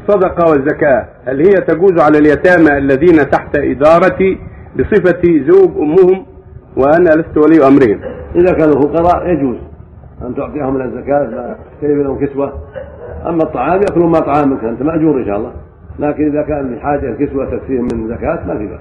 الصدقة والزكاة هل هي تجوز على اليتامى الذين تحت إدارتي بصفتي زوج أمهم وأنا لست ولي أمرهم إذا كانوا فقراء يجوز أن تعطيهم من الزكاة ما لهم كسوة. أما الطعام يأكلون ما طعامك أنت مأجور إن شاء الله. لكن إذا كان لحاجة الكسوة تكفيهم من زكاة ما في بأس.